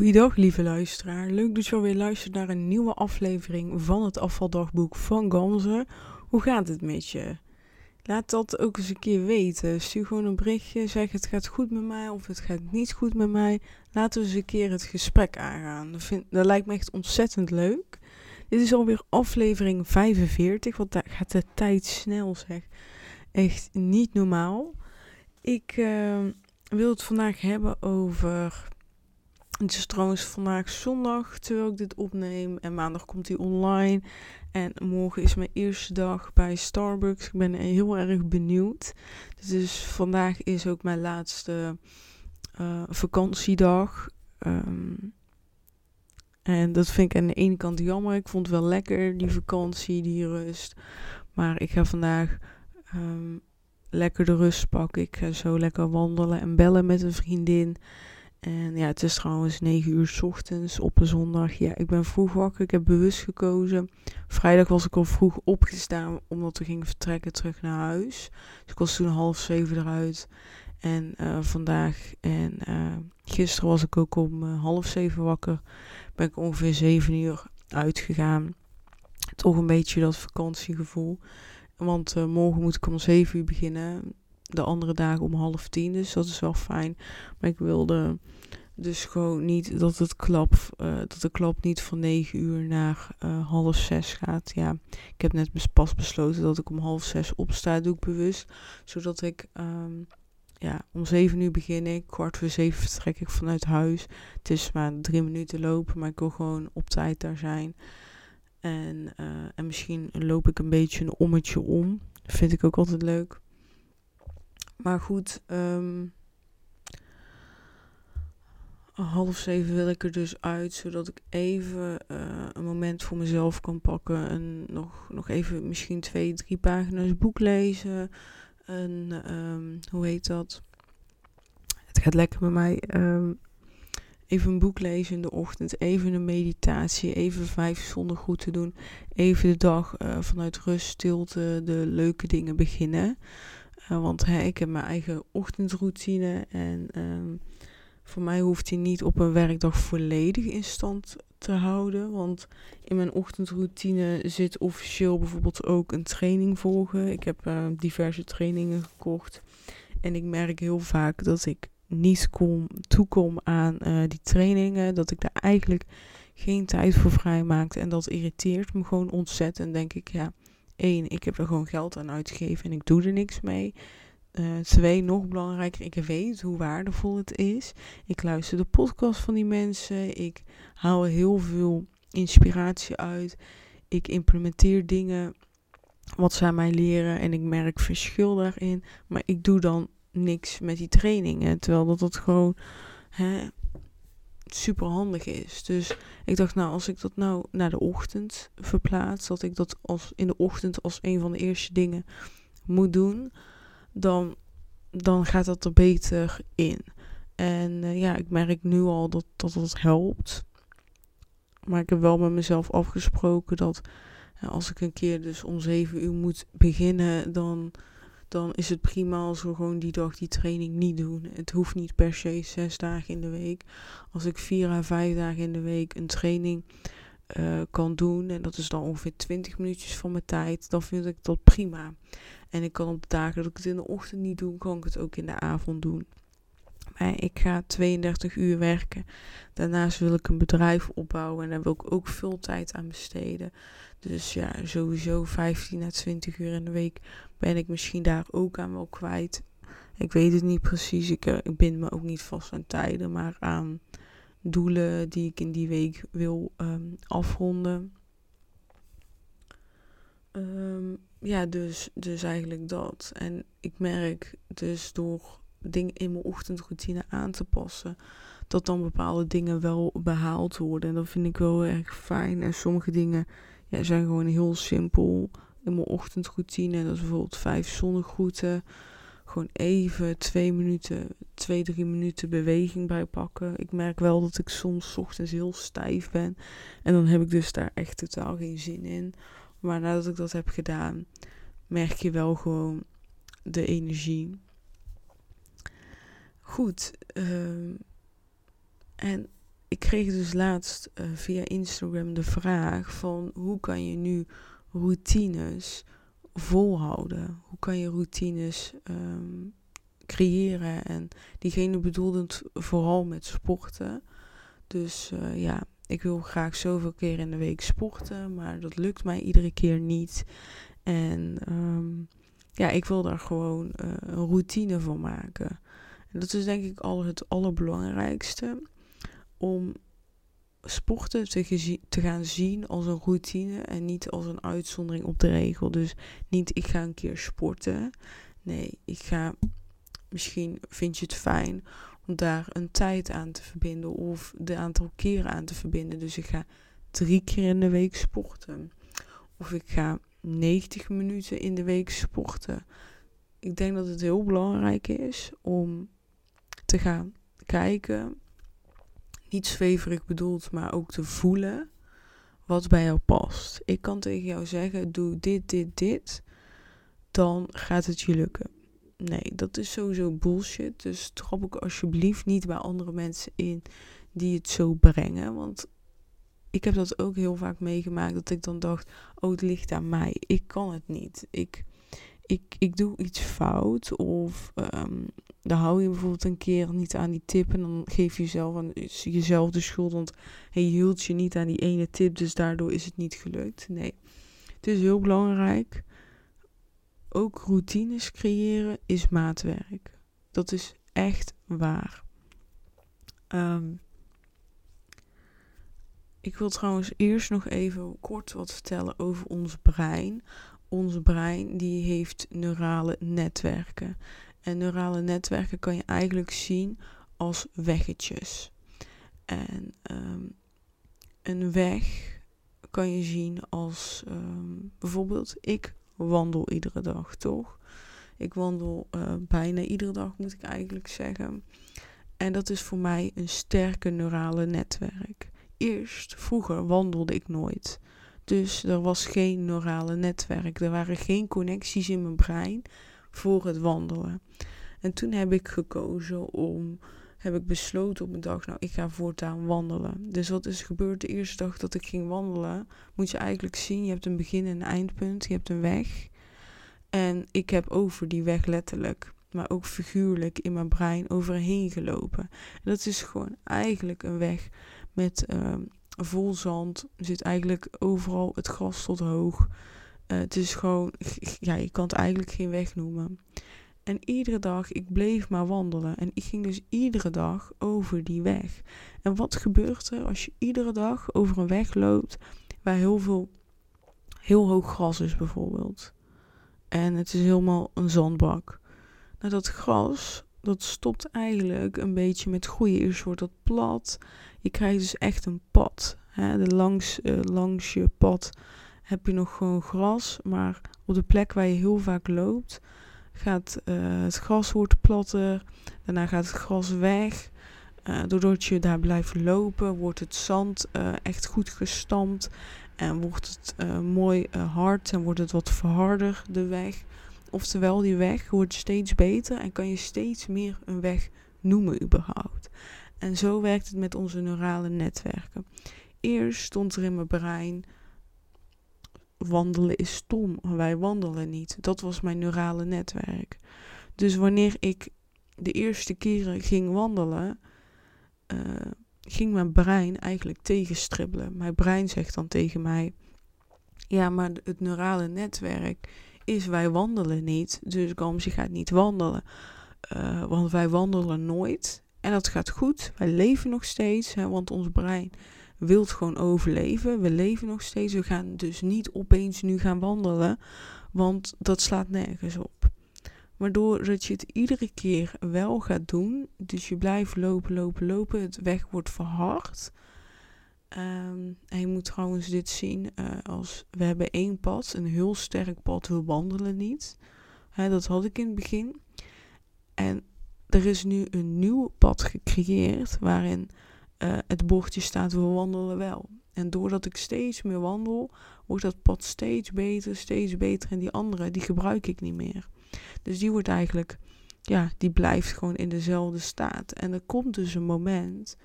Goeiedag, lieve luisteraar. Leuk dat je alweer luistert naar een nieuwe aflevering van het afvaldagboek van Ganzen. Hoe gaat het met je? Laat dat ook eens een keer weten. Stuur gewoon een berichtje, zeg het gaat goed met mij of het gaat niet goed met mij. Laten we eens een keer het gesprek aangaan. Dat, vind, dat lijkt me echt ontzettend leuk. Dit is alweer aflevering 45, want daar gaat de tijd snel zeg. Echt niet normaal. Ik uh, wil het vandaag hebben over het is trouwens vandaag zondag terwijl ik dit opneem. En maandag komt hij online. En morgen is mijn eerste dag bij Starbucks. Ik ben heel erg benieuwd. Dus vandaag is ook mijn laatste uh, vakantiedag. Um, en dat vind ik aan de ene kant jammer. Ik vond het wel lekker, die vakantie, die rust. Maar ik ga vandaag um, lekker de rust pakken. Ik ga zo lekker wandelen en bellen met een vriendin. En ja, het is trouwens 9 uur s ochtends op een zondag. Ja, ik ben vroeg wakker. Ik heb bewust gekozen. Vrijdag was ik al vroeg opgestaan omdat we gingen vertrekken terug naar huis. Dus ik was toen half zeven eruit. En uh, vandaag en uh, gisteren was ik ook om uh, half zeven wakker. Ben ik ongeveer zeven uur uitgegaan. Toch een beetje dat vakantiegevoel. Want morgen moet ik om zeven uur beginnen de andere dagen om half tien. Dus dat is wel fijn. Maar ik wilde dus gewoon niet dat het klap, uh, dat de klap niet van 9 uur naar uh, half zes gaat. Ja, ik heb net pas besloten dat ik om half zes opsta, doe ik bewust. Zodat ik, um, ja, om 7 uur begin ik, kwart voor zeven vertrek ik vanuit huis. Het is maar drie minuten lopen, maar ik wil gewoon op tijd daar zijn. En, uh, en misschien loop ik een beetje een ommetje om. Vind ik ook altijd leuk. Maar goed, um, half zeven wil ik er dus uit, zodat ik even uh, een moment voor mezelf kan pakken. En nog, nog even misschien twee, drie pagina's boek lezen. En um, hoe heet dat? Het gaat lekker met mij. Um, even een boek lezen in de ochtend. Even een meditatie. Even vijf zonder goed te doen. Even de dag uh, vanuit rust, stilte, de leuke dingen beginnen. Uh, want ik heb mijn eigen ochtendroutine. En um, voor mij hoeft hij niet op een werkdag volledig in stand te houden. Want in mijn ochtendroutine zit officieel bijvoorbeeld ook een training volgen. Ik heb uh, diverse trainingen gekocht. En ik merk heel vaak dat ik niet kom, toekom aan uh, die trainingen. Dat ik daar eigenlijk geen tijd voor vrij maakte. En dat irriteert me gewoon ontzettend. Denk ik, ja, één, ik heb er gewoon geld aan uitgegeven en ik doe er niks mee. Uh, twee, nog belangrijker, ik weet hoe waardevol het is. Ik luister de podcast van die mensen. Ik haal heel veel inspiratie uit. Ik implementeer dingen wat zij mij leren en ik merk verschil daarin. Maar ik doe dan niks met die trainingen. Terwijl dat het gewoon hè, super handig is. Dus ik dacht, nou, als ik dat nou naar de ochtend verplaats, dat ik dat als in de ochtend als een van de eerste dingen moet doen dan, dan gaat dat er beter in. En uh, ja, ik merk nu al dat, dat helpt. Maar ik heb wel met mezelf afgesproken dat ja, als ik een keer dus om 7 uur moet beginnen, dan, dan is het prima als we gewoon die dag die training niet doen. Het hoeft niet per se zes dagen in de week. Als ik vier à vijf dagen in de week een training uh, kan doen, en dat is dan ongeveer 20 minuutjes van mijn tijd, dan vind ik dat prima. En ik kan op de dagen dat ik het in de ochtend niet doe, kan ik het ook in de avond doen. Maar ik ga 32 uur werken. Daarnaast wil ik een bedrijf opbouwen en daar wil ik ook veel tijd aan besteden. Dus ja, sowieso 15 à 20 uur in de week ben ik misschien daar ook aan wel kwijt. Ik weet het niet precies. Ik, uh, ik bind me ook niet vast aan tijden, maar aan doelen die ik in die week wil um, afronden. Um, ja, dus, dus eigenlijk dat. En ik merk dus door dingen in mijn ochtendroutine aan te passen, dat dan bepaalde dingen wel behaald worden. En dat vind ik wel erg fijn. En sommige dingen ja, zijn gewoon heel simpel in mijn ochtendroutine. Dat is bijvoorbeeld vijf zonnegroeten. Gewoon even twee minuten, twee, drie minuten beweging bij pakken. Ik merk wel dat ik soms ochtends heel stijf ben. En dan heb ik dus daar echt totaal geen zin in. Maar nadat ik dat heb gedaan, merk je wel gewoon de energie. Goed. Uh, en ik kreeg dus laatst uh, via Instagram de vraag van hoe kan je nu routines volhouden? Hoe kan je routines um, creëren? En diegene bedoelde het vooral met sporten. Dus uh, ja, ik wil graag zoveel keer in de week sporten, maar dat lukt mij iedere keer niet. En um, ja, ik wil daar gewoon uh, een routine van maken. En dat is denk ik al het allerbelangrijkste. Om sporten te, te, gaan zien als een routine en niet als een uitzondering op de regel. Dus niet ik ga een keer sporten. Nee, ik ga. Misschien vind je het fijn om daar een tijd aan te verbinden of de aantal keren aan te verbinden. Dus ik ga drie keer in de week sporten. Of ik ga 90 minuten in de week sporten. Ik denk dat het heel belangrijk is om te gaan kijken, niet zweverig bedoeld, maar ook te voelen wat bij jou past. Ik kan tegen jou zeggen: doe dit, dit, dit, dan gaat het je lukken. Nee, dat is sowieso bullshit. Dus trap ik alsjeblieft niet bij andere mensen in die het zo brengen. Want ik heb dat ook heel vaak meegemaakt. Dat ik dan dacht, oh het ligt aan mij. Ik kan het niet. Ik, ik, ik doe iets fout. Of um, dan hou je bijvoorbeeld een keer niet aan die tip. En dan geef je jezelf, aan, jezelf de schuld. Want je hield je niet aan die ene tip. Dus daardoor is het niet gelukt. Nee, het is heel belangrijk. Ook routines creëren is maatwerk. Dat is echt waar. Um, ik wil trouwens eerst nog even kort wat vertellen over ons brein. Ons brein die heeft neurale netwerken. En neurale netwerken kan je eigenlijk zien als weggetjes. En um, een weg kan je zien als um, bijvoorbeeld ik wandel iedere dag, toch? Ik wandel uh, bijna iedere dag, moet ik eigenlijk zeggen. En dat is voor mij een sterke neurale netwerk eerst, vroeger wandelde ik nooit. Dus er was geen neurale netwerk. Er waren geen connecties in mijn brein voor het wandelen. En toen heb ik gekozen om, heb ik besloten op een dag, nou ik ga voortaan wandelen. Dus wat is gebeurd de eerste dag dat ik ging wandelen? Moet je eigenlijk zien, je hebt een begin en een eindpunt, je hebt een weg. En ik heb over die weg letterlijk, maar ook figuurlijk in mijn brein overheen gelopen. En dat is gewoon eigenlijk een weg met uh, vol zand. Zit eigenlijk overal het gras tot hoog. Uh, het is gewoon, ja, je kan het eigenlijk geen weg noemen. En iedere dag, ik bleef maar wandelen. En ik ging dus iedere dag over die weg. En wat gebeurt er als je iedere dag over een weg loopt waar heel veel, heel hoog gras is bijvoorbeeld. En het is helemaal een zandbak. Nou, dat gras, dat stopt eigenlijk een beetje met groeien. Eerst wordt dat plat. Je krijgt dus echt een pad. Hè? De langs, uh, langs je pad heb je nog gewoon gras. Maar op de plek waar je heel vaak loopt, gaat uh, het gras wordt platter. Daarna gaat het gras weg. Uh, doordat je daar blijft lopen, wordt het zand echt goed gestampt. En wordt het mooi hard en wordt het wat verharder, de weg. Oftewel, die weg wordt steeds beter en kan je steeds meer een weg noemen überhaupt. En zo werkt het met onze neurale netwerken. Eerst stond er in mijn brein: wandelen is stom, wij wandelen niet. Dat was mijn neurale netwerk. Dus wanneer ik de eerste keren ging wandelen, uh, ging mijn brein eigenlijk tegenstribbelen. Mijn brein zegt dan tegen mij: Ja, maar het neurale netwerk is wij wandelen niet. Dus Gams, je gaat niet wandelen. Uh, want wij wandelen nooit. En dat gaat goed. Wij leven nog steeds, hè, want ons brein wil gewoon overleven. We leven nog steeds. We gaan dus niet opeens nu gaan wandelen, want dat slaat nergens op. Waardoor dat je het iedere keer wel gaat doen. Dus je blijft lopen, lopen, lopen. Het weg wordt verhard. Um, en je moet trouwens dit zien uh, als we hebben één pad, een heel sterk pad, we wandelen niet. Dat had ik in het begin. En er is nu een nieuw pad gecreëerd waarin uh, het bordje staat we wandelen wel. En doordat ik steeds meer wandel, wordt dat pad steeds beter, steeds beter. En die andere, die gebruik ik niet meer. Dus die wordt eigenlijk, ja, die blijft gewoon in dezelfde staat. En er komt dus een moment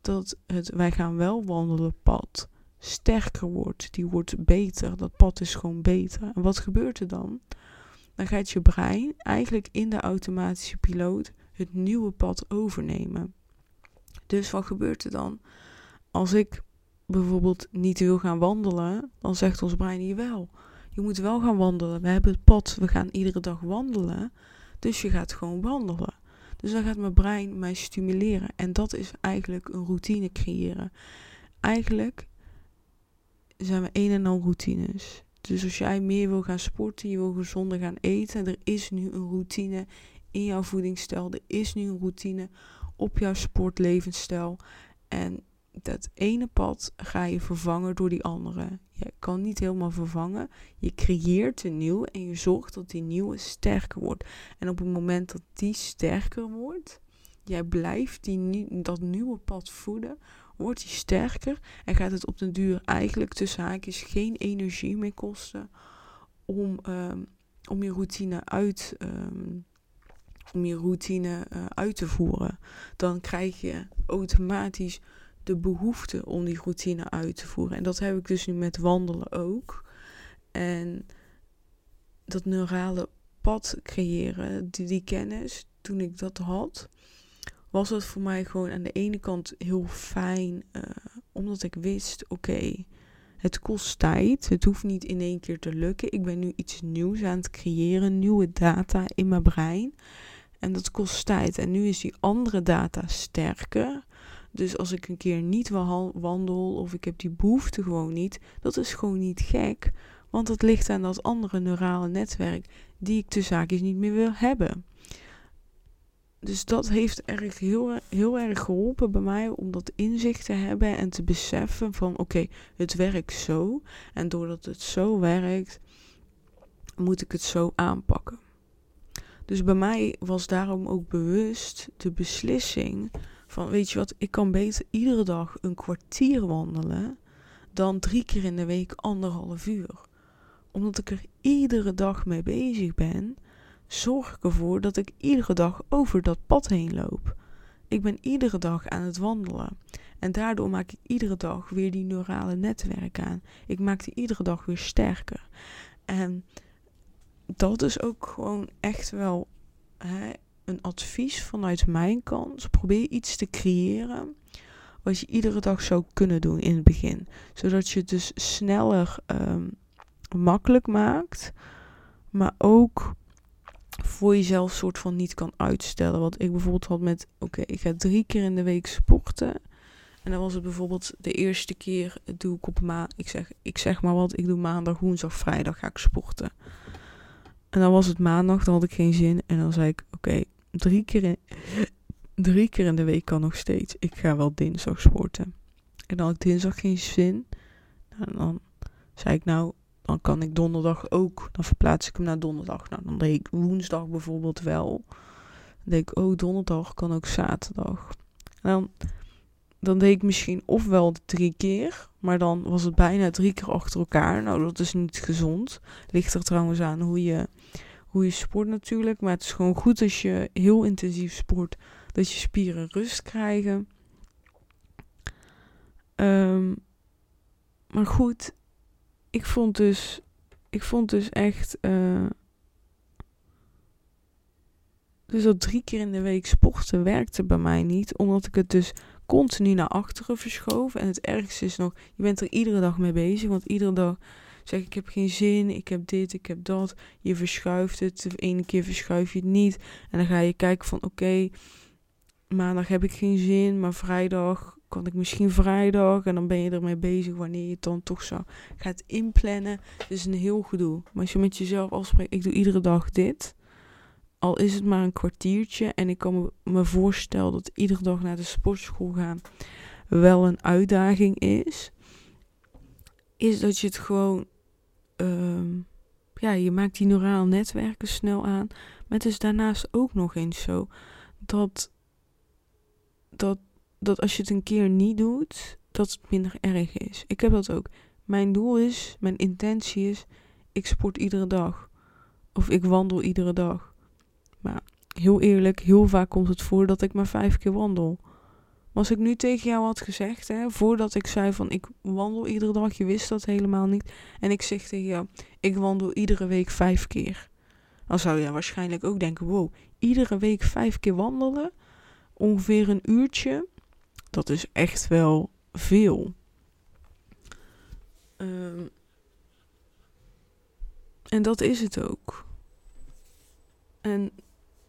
dat het wij gaan wel wandelen pad sterker wordt. Die wordt beter. Dat pad is gewoon beter. En wat gebeurt er dan? Dan gaat je brein eigenlijk in de automatische piloot het nieuwe pad overnemen. Dus wat gebeurt er dan? Als ik bijvoorbeeld niet wil gaan wandelen, dan zegt ons brein hier wel. Je moet wel gaan wandelen. We hebben het pad, we gaan iedere dag wandelen. Dus je gaat gewoon wandelen. Dus dan gaat mijn brein mij stimuleren. En dat is eigenlijk een routine creëren. Eigenlijk zijn we een en al routines. Dus als jij meer wil gaan sporten, je wil gezonder gaan eten, er is nu een routine in jouw voedingsstijl. Er is nu een routine op jouw sportlevensstijl. En dat ene pad ga je vervangen door die andere. Je kan niet helemaal vervangen. Je creëert een nieuw en je zorgt dat die nieuwe sterker wordt. En op het moment dat die sterker wordt, jij blijft die, dat nieuwe pad voeden, wordt die sterker en gaat het op den duur eigenlijk tussen haakjes geen energie meer kosten om, um, om je routine uit um, om je routine uh, uit te voeren. Dan krijg je automatisch de behoefte om die routine uit te voeren. En dat heb ik dus nu met wandelen ook. En dat neurale pad creëren, die, die kennis, toen ik dat had, was het voor mij gewoon aan de ene kant heel fijn, uh, omdat ik wist, oké, het kost tijd. Het hoeft niet in één keer te lukken. Ik ben nu iets nieuws aan het creëren, nieuwe data in mijn brein. En dat kost tijd. En nu is die andere data sterker. Dus als ik een keer niet wandel of ik heb die behoefte gewoon niet, dat is gewoon niet gek. Want het ligt aan dat andere neurale netwerk die ik de zaakjes niet meer wil hebben. Dus dat heeft erg heel, heel erg geholpen bij mij om dat inzicht te hebben en te beseffen van oké, het werkt zo. En doordat het zo werkt, moet ik het zo aanpakken. Dus bij mij was daarom ook bewust de beslissing van weet je wat, ik kan beter iedere dag een kwartier wandelen dan drie keer in de week anderhalf uur. Omdat ik er iedere dag mee bezig ben, zorg ik ervoor dat ik iedere dag over dat pad heen loop. Ik ben iedere dag aan het wandelen. En daardoor maak ik iedere dag weer die neurale netwerk aan. Ik maak die iedere dag weer sterker. En dat is ook gewoon echt wel hè, een advies vanuit mijn kant. Probeer iets te creëren wat je iedere dag zou kunnen doen in het begin. Zodat je het dus sneller um, makkelijk maakt. Maar ook voor jezelf soort van niet kan uitstellen. Wat ik bijvoorbeeld had met, oké, ik ga drie keer in de week sporten. En dan was het bijvoorbeeld de eerste keer doe ik op maand, ik zeg, ik zeg maar wat, ik doe maandag, woensdag, vrijdag ga ik sporten. En dan was het maandag, dan had ik geen zin. En dan zei ik, oké, drie, keer in, drie keer in de week kan nog steeds. Ik ga wel dinsdag sporten. En dan had ik dinsdag geen zin. Dan zei ik, nou, dan kan ik donderdag ook. Dan verplaats ik hem naar donderdag. Nou, dan deed ik woensdag bijvoorbeeld wel. Dan deed ik, oh, donderdag kan ook zaterdag. En dan, dan deed ik misschien ofwel drie keer. Maar dan was het bijna drie keer achter elkaar. Nou, dat is niet gezond. Ligt er trouwens aan hoe je, hoe je sport natuurlijk. Maar het is gewoon goed als je heel intensief sport. Dat je spieren rust krijgen. Um, maar goed, ik vond dus, ik vond dus echt, uh, dus dat drie keer in de week sporten werkte bij mij niet, omdat ik het dus continu naar achteren verschoof. En het ergste is nog, je bent er iedere dag mee bezig, want iedere dag zeg ik heb geen zin, ik heb dit, ik heb dat. Je verschuift het, de ene keer verschuif je het niet. En dan ga je kijken van oké, maandag heb ik geen zin, maar vrijdag kan ik misschien vrijdag en dan ben je ermee bezig wanneer je het dan toch zo gaat inplannen. Dus een heel gedoe. Maar als je met jezelf afspreekt, ik doe iedere dag dit. Al is het maar een kwartiertje en ik kan me voorstellen dat iedere dag naar de sportschool gaan wel een uitdaging is. Is dat je het gewoon, uh, ja, je maakt die neurale netwerken snel aan. Maar het is daarnaast ook nog eens zo dat, dat dat als je het een keer niet doet, dat het minder erg is. Ik heb dat ook. Mijn doel is, mijn intentie is, ik sport iedere dag. Of ik wandel iedere dag. Maar heel eerlijk, heel vaak komt het voor dat ik maar vijf keer wandel. Als ik nu tegen jou had gezegd, hè, voordat ik zei van ik wandel iedere dag, je wist dat helemaal niet. En ik zeg tegen jou, ik wandel iedere week vijf keer. Dan zou je waarschijnlijk ook denken, wow, iedere week vijf keer wandelen, ongeveer een uurtje, dat is echt wel veel. Um, en dat is het ook. En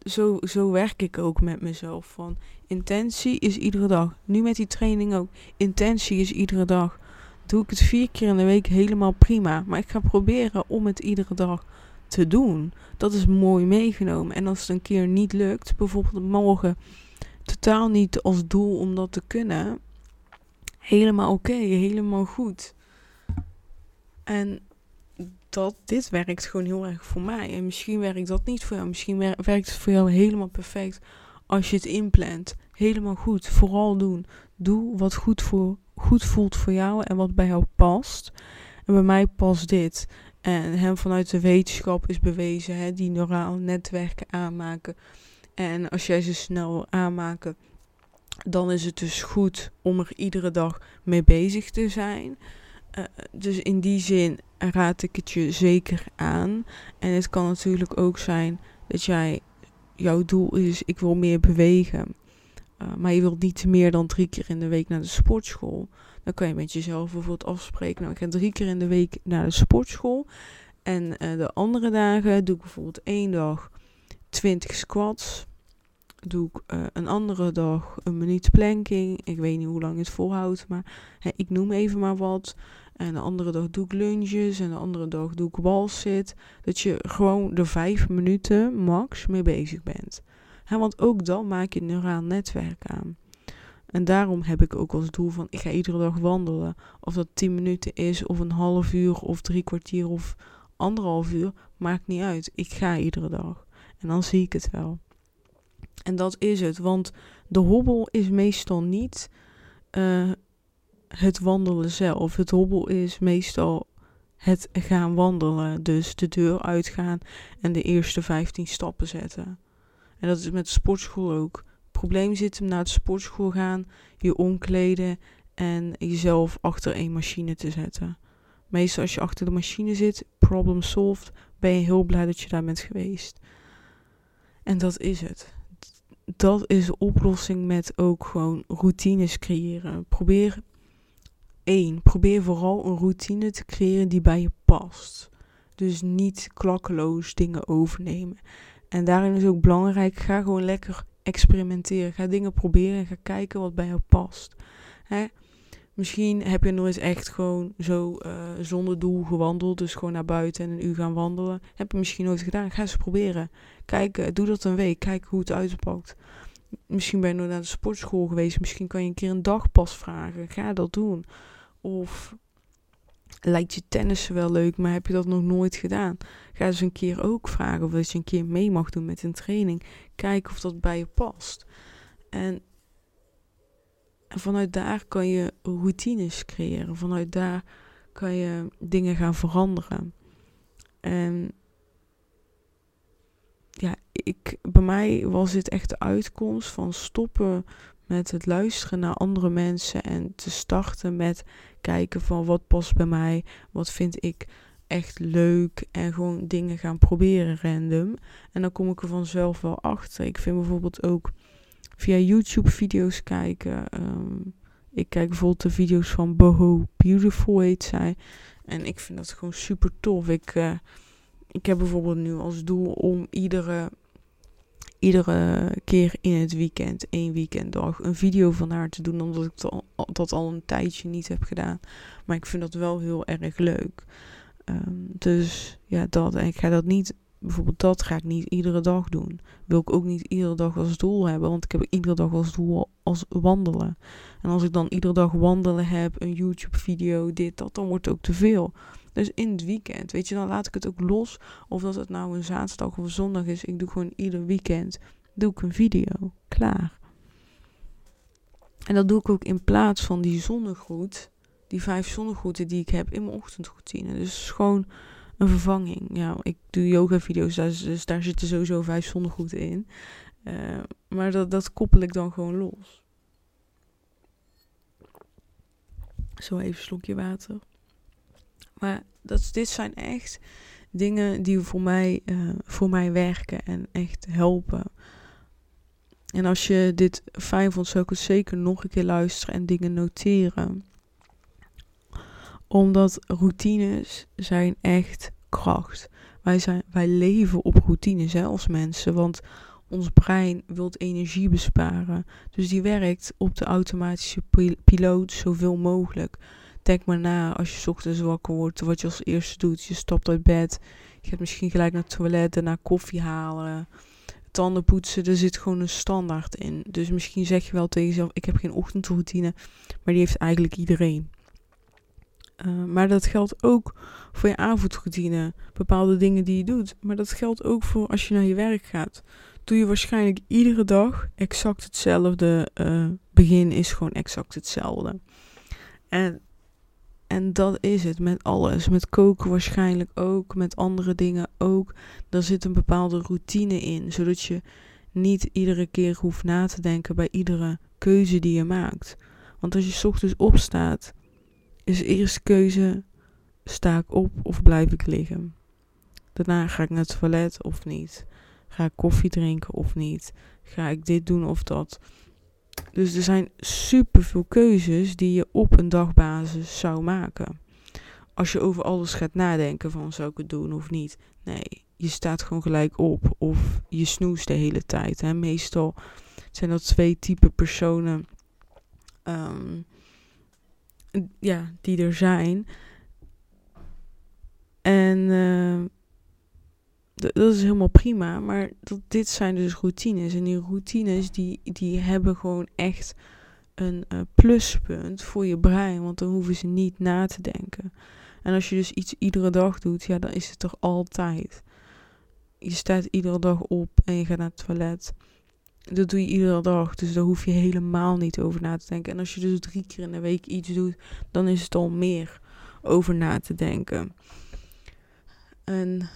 zo, zo werk ik ook met mezelf. Van intentie is iedere dag. Nu met die training ook. Intentie is iedere dag. Doe ik het vier keer in de week helemaal prima. Maar ik ga proberen om het iedere dag te doen. Dat is mooi meegenomen. En als het een keer niet lukt, bijvoorbeeld morgen, totaal niet als doel om dat te kunnen. Helemaal oké, helemaal goed. En dat dit werkt gewoon heel erg voor mij. En misschien werkt dat niet voor jou. Misschien werkt het voor jou helemaal perfect als je het inplant. Helemaal goed. Vooral doen. Doe wat goed, voor, goed voelt voor jou en wat bij jou past. En bij mij past dit. En hem vanuit de wetenschap is bewezen, hè, die neurale netwerken aanmaken. En als jij ze snel aanmaken, dan is het dus goed om er iedere dag mee bezig te zijn. Uh, dus in die zin raad ik het je zeker aan. En het kan natuurlijk ook zijn dat jij, jouw doel is, ik wil meer bewegen. Uh, maar je wilt niet meer dan drie keer in de week naar de sportschool. Dan kan je met jezelf bijvoorbeeld afspreken. Nou, ik ga drie keer in de week naar de sportschool. En uh, de andere dagen doe ik bijvoorbeeld één dag 20 squats. Doe ik uh, een andere dag een minuut planking. Ik weet niet hoe lang het volhoudt, maar hè, ik noem even maar wat. En de andere dag doe ik lunges. En de andere dag doe ik walzit. Dat je gewoon er vijf minuten max mee bezig bent. want ook dan maak je een neuraal netwerk aan. En daarom heb ik ook als doel van ik ga iedere dag wandelen. Of dat 10 minuten is, of een half uur, of drie kwartier, of anderhalf uur. Maakt niet uit. Ik ga iedere dag. En dan zie ik het wel. En dat is het. Want de hobbel is meestal niet uh, het wandelen zelf. Het hobbel is meestal het gaan wandelen. Dus de deur uitgaan en de eerste 15 stappen zetten. En dat is met de sportschool ook. Het probleem zit hem naar de sportschool gaan, je omkleden en jezelf achter een machine te zetten. Meestal als je achter de machine zit, problem solved, ben je heel blij dat je daar bent geweest. En dat is het. Dat is de oplossing met ook gewoon routines creëren. Probeer 1. Probeer vooral een routine te creëren die bij je past. Dus niet klakkeloos dingen overnemen. En daarin is ook belangrijk, ga gewoon lekker experimenteren. Ga dingen proberen en ga kijken wat bij jou past. Hè? Misschien heb je nooit echt gewoon zo uh, zonder doel gewandeld. Dus gewoon naar buiten en een uur gaan wandelen. Heb je misschien nooit gedaan. Ga eens proberen. Kijk, doe dat een week. Kijk hoe het uitpakt. Misschien ben je nooit naar de sportschool geweest. Misschien kan je een keer een dagpas vragen. Ga dat doen. Of lijkt je tennissen wel leuk, maar heb je dat nog nooit gedaan? Ga eens een keer ook vragen of dat je een keer mee mag doen met een training. Kijk of dat bij je past. En vanuit daar kan je routines creëren. Vanuit daar kan je dingen gaan veranderen. En ja, ik, bij mij was dit echt de uitkomst van stoppen met het luisteren naar andere mensen en te starten met kijken van wat past bij mij, wat vind ik echt leuk en gewoon dingen gaan proberen random. En dan kom ik er vanzelf wel achter. Ik vind bijvoorbeeld ook via YouTube video's kijken. Ehm, ik kijk bijvoorbeeld de video's van Boho Beautiful heet zij. En ik vind dat gewoon super tof. Ik, uh, ik heb bijvoorbeeld nu als doel om iedere iedere keer in het weekend, één weekenddag, een video van haar te doen. Omdat ik dat al een tijdje niet heb gedaan. Maar ik vind dat wel heel erg leuk. Ehm, dus ja, dat. En ik ga dat niet, bijvoorbeeld dat ga ik niet iedere dag doen. Wil ik ook niet iedere dag als doel hebben. Want ik heb iedere dag als doel als wandelen. En als ik dan iedere dag wandelen heb, een YouTube video, dit, dat, dan wordt het ook te veel. Dus in het weekend, weet je, dan laat ik het ook los. Of dat het nou een zaterdag of een zondag is. Ik doe gewoon ieder weekend doe ik een video. Klaar. En dat doe ik ook in plaats van die zonnegroet. Die vijf zonnegroeten die ik heb in mijn ochtendroutine. Dus gewoon een vervanging. Ja, ik doe yoga video's, dus daar zitten sowieso vijf zonnegroeten in. Uh, maar dat, dat koppel ik dan gewoon los. Zo even een slokje water. Maar dat, dit zijn echt dingen die voor mij, uh, voor mij werken en echt helpen. En als je dit fijn vond, zou ik het zeker nog een keer luisteren en dingen noteren. Omdat routines zijn echt kracht. Wij, zijn, wij leven op routines hè, als mensen. Want ons brein wil energie besparen. Dus die werkt op de automatische piloot zoveel mogelijk. Denk maar na als je ochtends wakker wordt, wat je als eerste doet. Je stapt uit bed, je gaat misschien gelijk naar het toilet, daarna koffie halen, tanden poetsen. Er zit gewoon een standaard in. Dus misschien zeg je wel tegen jezelf, ik heb geen ochtendroutine, maar die heeft eigenlijk iedereen. Uh, maar dat geldt ook voor je avondroutine, bepaalde dingen die je doet. Maar dat geldt ook voor als je naar je werk gaat. Doe je waarschijnlijk iedere dag exact hetzelfde. Uh, begin is gewoon exact hetzelfde. En en dat is het met alles. Met koken waarschijnlijk ook. Met andere dingen ook. Daar zit een bepaalde routine in. Zodat je niet iedere keer hoeft na te denken bij iedere keuze die je maakt. Want als je ochtends opstaat, is de eerste keuze: sta ik op of blijf ik liggen? Daarna ga ik naar het toilet of niet? Ga ik koffie drinken of niet? Ga ik dit doen of dat? Dus er zijn superveel keuzes die je op een dagbasis zou maken. Als je over alles gaat nadenken van zou ik het doen of niet. Nee, je staat gewoon gelijk op of je snoest de hele tijd. Hè. Meestal zijn dat twee type personen um, ja, die er zijn. En uh, dat is helemaal prima. Maar dat, dit zijn dus routines. En die routines die, die hebben gewoon echt een uh, pluspunt voor je brein. Want dan hoeven ze niet na te denken. En als je dus iets iedere dag doet, ja, dan is het toch altijd. Je staat iedere dag op en je gaat naar het toilet. Dat doe je iedere dag. Dus daar hoef je helemaal niet over na te denken. En als je dus drie keer in de week iets doet, dan is het al meer over na te denken. En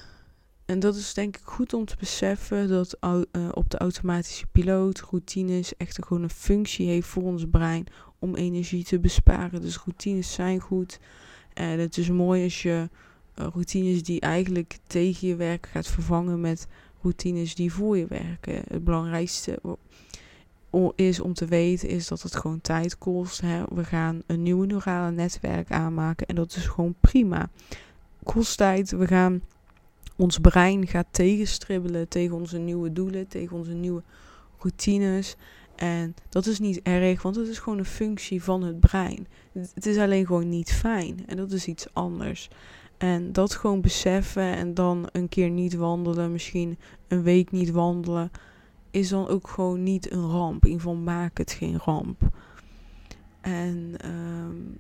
en dat is denk ik goed om te beseffen dat uh, op de automatische piloot routines echt gewoon een functie heeft voor ons brein om energie te besparen. Dus routines zijn goed. En het is mooi als je uh, routines die eigenlijk tegen je werken gaat vervangen met routines die voor je werken. Het belangrijkste is om te weten is dat het gewoon tijd kost. Hè. We gaan een nieuwe neurale netwerk aanmaken en dat is gewoon prima. Kost tijd. We gaan ons brein gaat tegenstribbelen tegen onze nieuwe doelen, tegen onze nieuwe routines. En dat is niet erg, want het is gewoon een functie van het brein. Het is alleen gewoon niet fijn en dat is iets anders. En dat gewoon beseffen en dan een keer niet wandelen, misschien een week niet wandelen, is dan ook gewoon niet een ramp. In ieder geval maak het geen ramp. En um,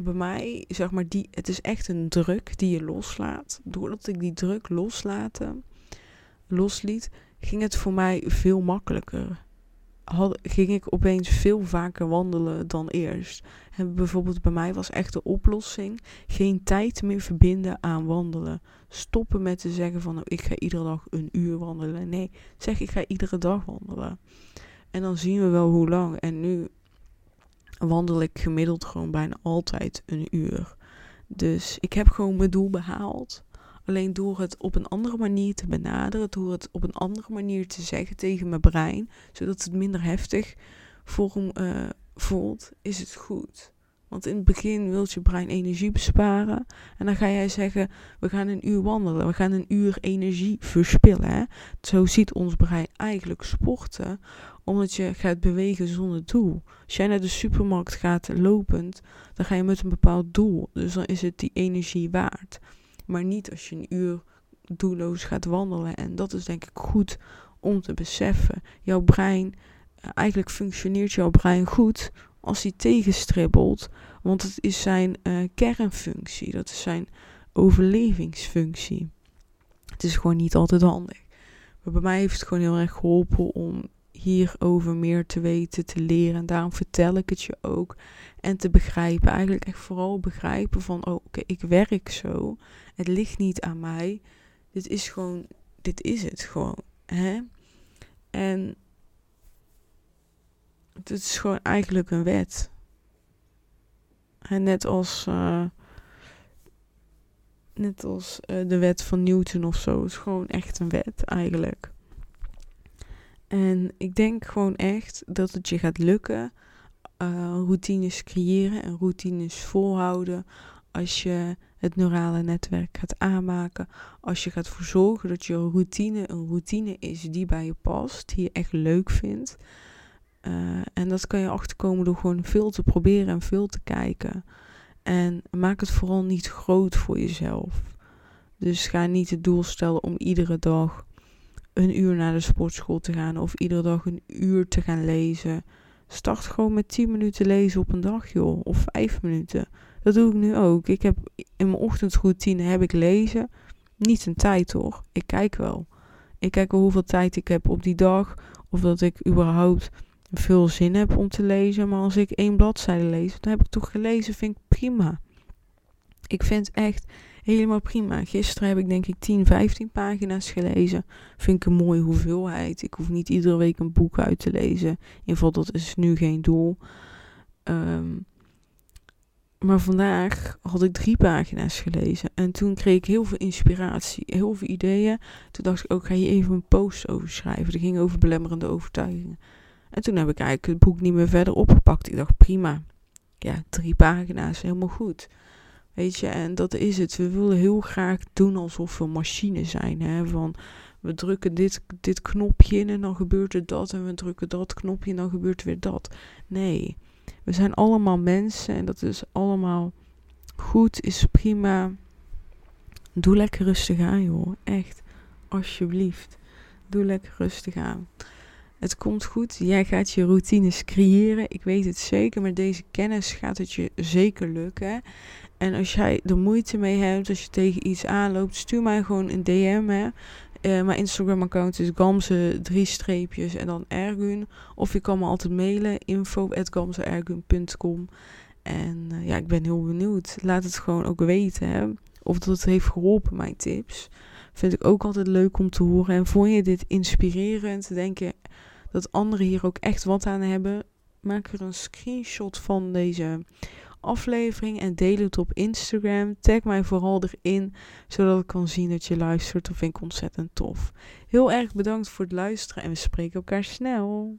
bij mij, zeg maar, die, het is echt een druk die je loslaat. Doordat ik die druk loslaten, losliet, ging het voor mij veel makkelijker. Had, ging ik opeens veel vaker wandelen dan eerst. En bijvoorbeeld bij mij was echt de oplossing geen tijd meer verbinden aan wandelen. Stoppen met te zeggen van nou, ik ga iedere dag een uur wandelen. Nee, zeg ik ga iedere dag wandelen. En dan zien we wel hoe lang. En nu wandel ik gemiddeld gewoon bijna altijd een uur. Dus ik heb gewoon mijn doel behaald. Alleen door het op een andere manier te benaderen, door het op een andere manier te zeggen tegen mijn brein, zodat het minder heftig uh, voelt, is het goed. Want in het begin wilt je brein energie besparen. En dan ga jij zeggen, we gaan een uur wandelen. We gaan een uur energie verspillen. Hè? Zo ziet ons brein eigenlijk sporten. Omdat je gaat bewegen zonder doel. Als jij naar de supermarkt gaat lopend, dan ga je met een bepaald doel. Dus dan is het die energie waard. Maar niet als je een uur doelloos gaat wandelen. En dat is denk ik goed om te beseffen. Jouw brein, eh, eigenlijk functioneert jouw brein goed als hij tegenstribbelt. Want het is zijn uh, kernfunctie. Dat is zijn overlevingsfunctie. Het is gewoon niet altijd handig. Maar bij mij heeft het gewoon heel erg geholpen om hierover meer te weten, te leren. En daarom vertel ik het je ook. En te begrijpen. Eigenlijk echt vooral begrijpen van, oh, oké, ik werk zo. Het ligt niet aan mij. Dit is gewoon, dit is het gewoon. Hè? En het is gewoon eigenlijk een wet. En net als, uh, net als uh, de wet van Newton of zo. Het is gewoon echt een wet eigenlijk. En ik denk gewoon echt dat het je gaat lukken. Uh, routines creëren en routines volhouden. Als je het neurale netwerk gaat aanmaken. Als je gaat voor zorgen dat je routine een routine is die bij je past. Die je echt leuk vindt. Uh, en dat kan je achterkomen door gewoon veel te proberen en veel te kijken. En maak het vooral niet groot voor jezelf. Dus ga niet het doel stellen om iedere dag een uur naar de sportschool te gaan of iedere dag een uur te gaan lezen. Start gewoon met 10 minuten lezen op een dag, joh, of 5 minuten. Dat doe ik nu ook. Ik heb in mijn ochtendroutine heb ik lezen. Niet een tijd hoor. Ik kijk wel. Ik kijk wel hoeveel tijd ik heb op die dag. Of dat ik überhaupt veel zin heb om te lezen. Maar als ik één bladzijde lees, dan heb ik toch gelezen. Vind ik prima. Ik vind echt helemaal prima. Gisteren heb ik denk ik 10, 15 pagina's gelezen. Vind ik een mooie hoeveelheid. Ik hoef niet iedere week een boek uit te lezen. In ieder geval, dat is nu geen doel. Um, maar vandaag had ik drie pagina's gelezen. En toen kreeg ik heel veel inspiratie, heel veel ideeën. Toen dacht ik ook, ga je even een post over schrijven. Dat ging over belemmerende overtuigingen. En toen heb ik eigenlijk het boek niet meer verder opgepakt. Ik dacht, prima. Ja, drie pagina's, helemaal goed. Weet je, en dat is het. We willen heel graag doen alsof we machine zijn. Hè? Van, we drukken dit, dit knopje in en dan gebeurt er dat. En we drukken dat knopje en dan gebeurt er weer dat. Nee, we zijn allemaal mensen en dat is allemaal goed, is prima. Doe lekker rustig aan, joh. Echt, alsjeblieft. Doe lekker rustig aan. Het komt goed. Jij gaat je routines creëren. Ik weet het zeker. Met deze kennis gaat het je zeker lukken. En als jij er moeite mee hebt, als je tegen iets aanloopt, stuur mij gewoon een DM. Hè. Uh, mijn Instagram-account is gamze drie streepjes en dan ergun. Of je kan me altijd mailen info@gamzeergun.com. En uh, ja, ik ben heel benieuwd. Laat het gewoon ook weten hè, of dat het heeft geholpen, mijn tips. Vind ik ook altijd leuk om te horen. En vond je dit inspirerend? Denk je dat anderen hier ook echt wat aan hebben? Maak er een screenshot van deze aflevering en deel het op Instagram. Tag mij vooral erin, zodat ik kan zien dat je luistert. Dat vind ik ontzettend tof. Heel erg bedankt voor het luisteren en we spreken elkaar snel.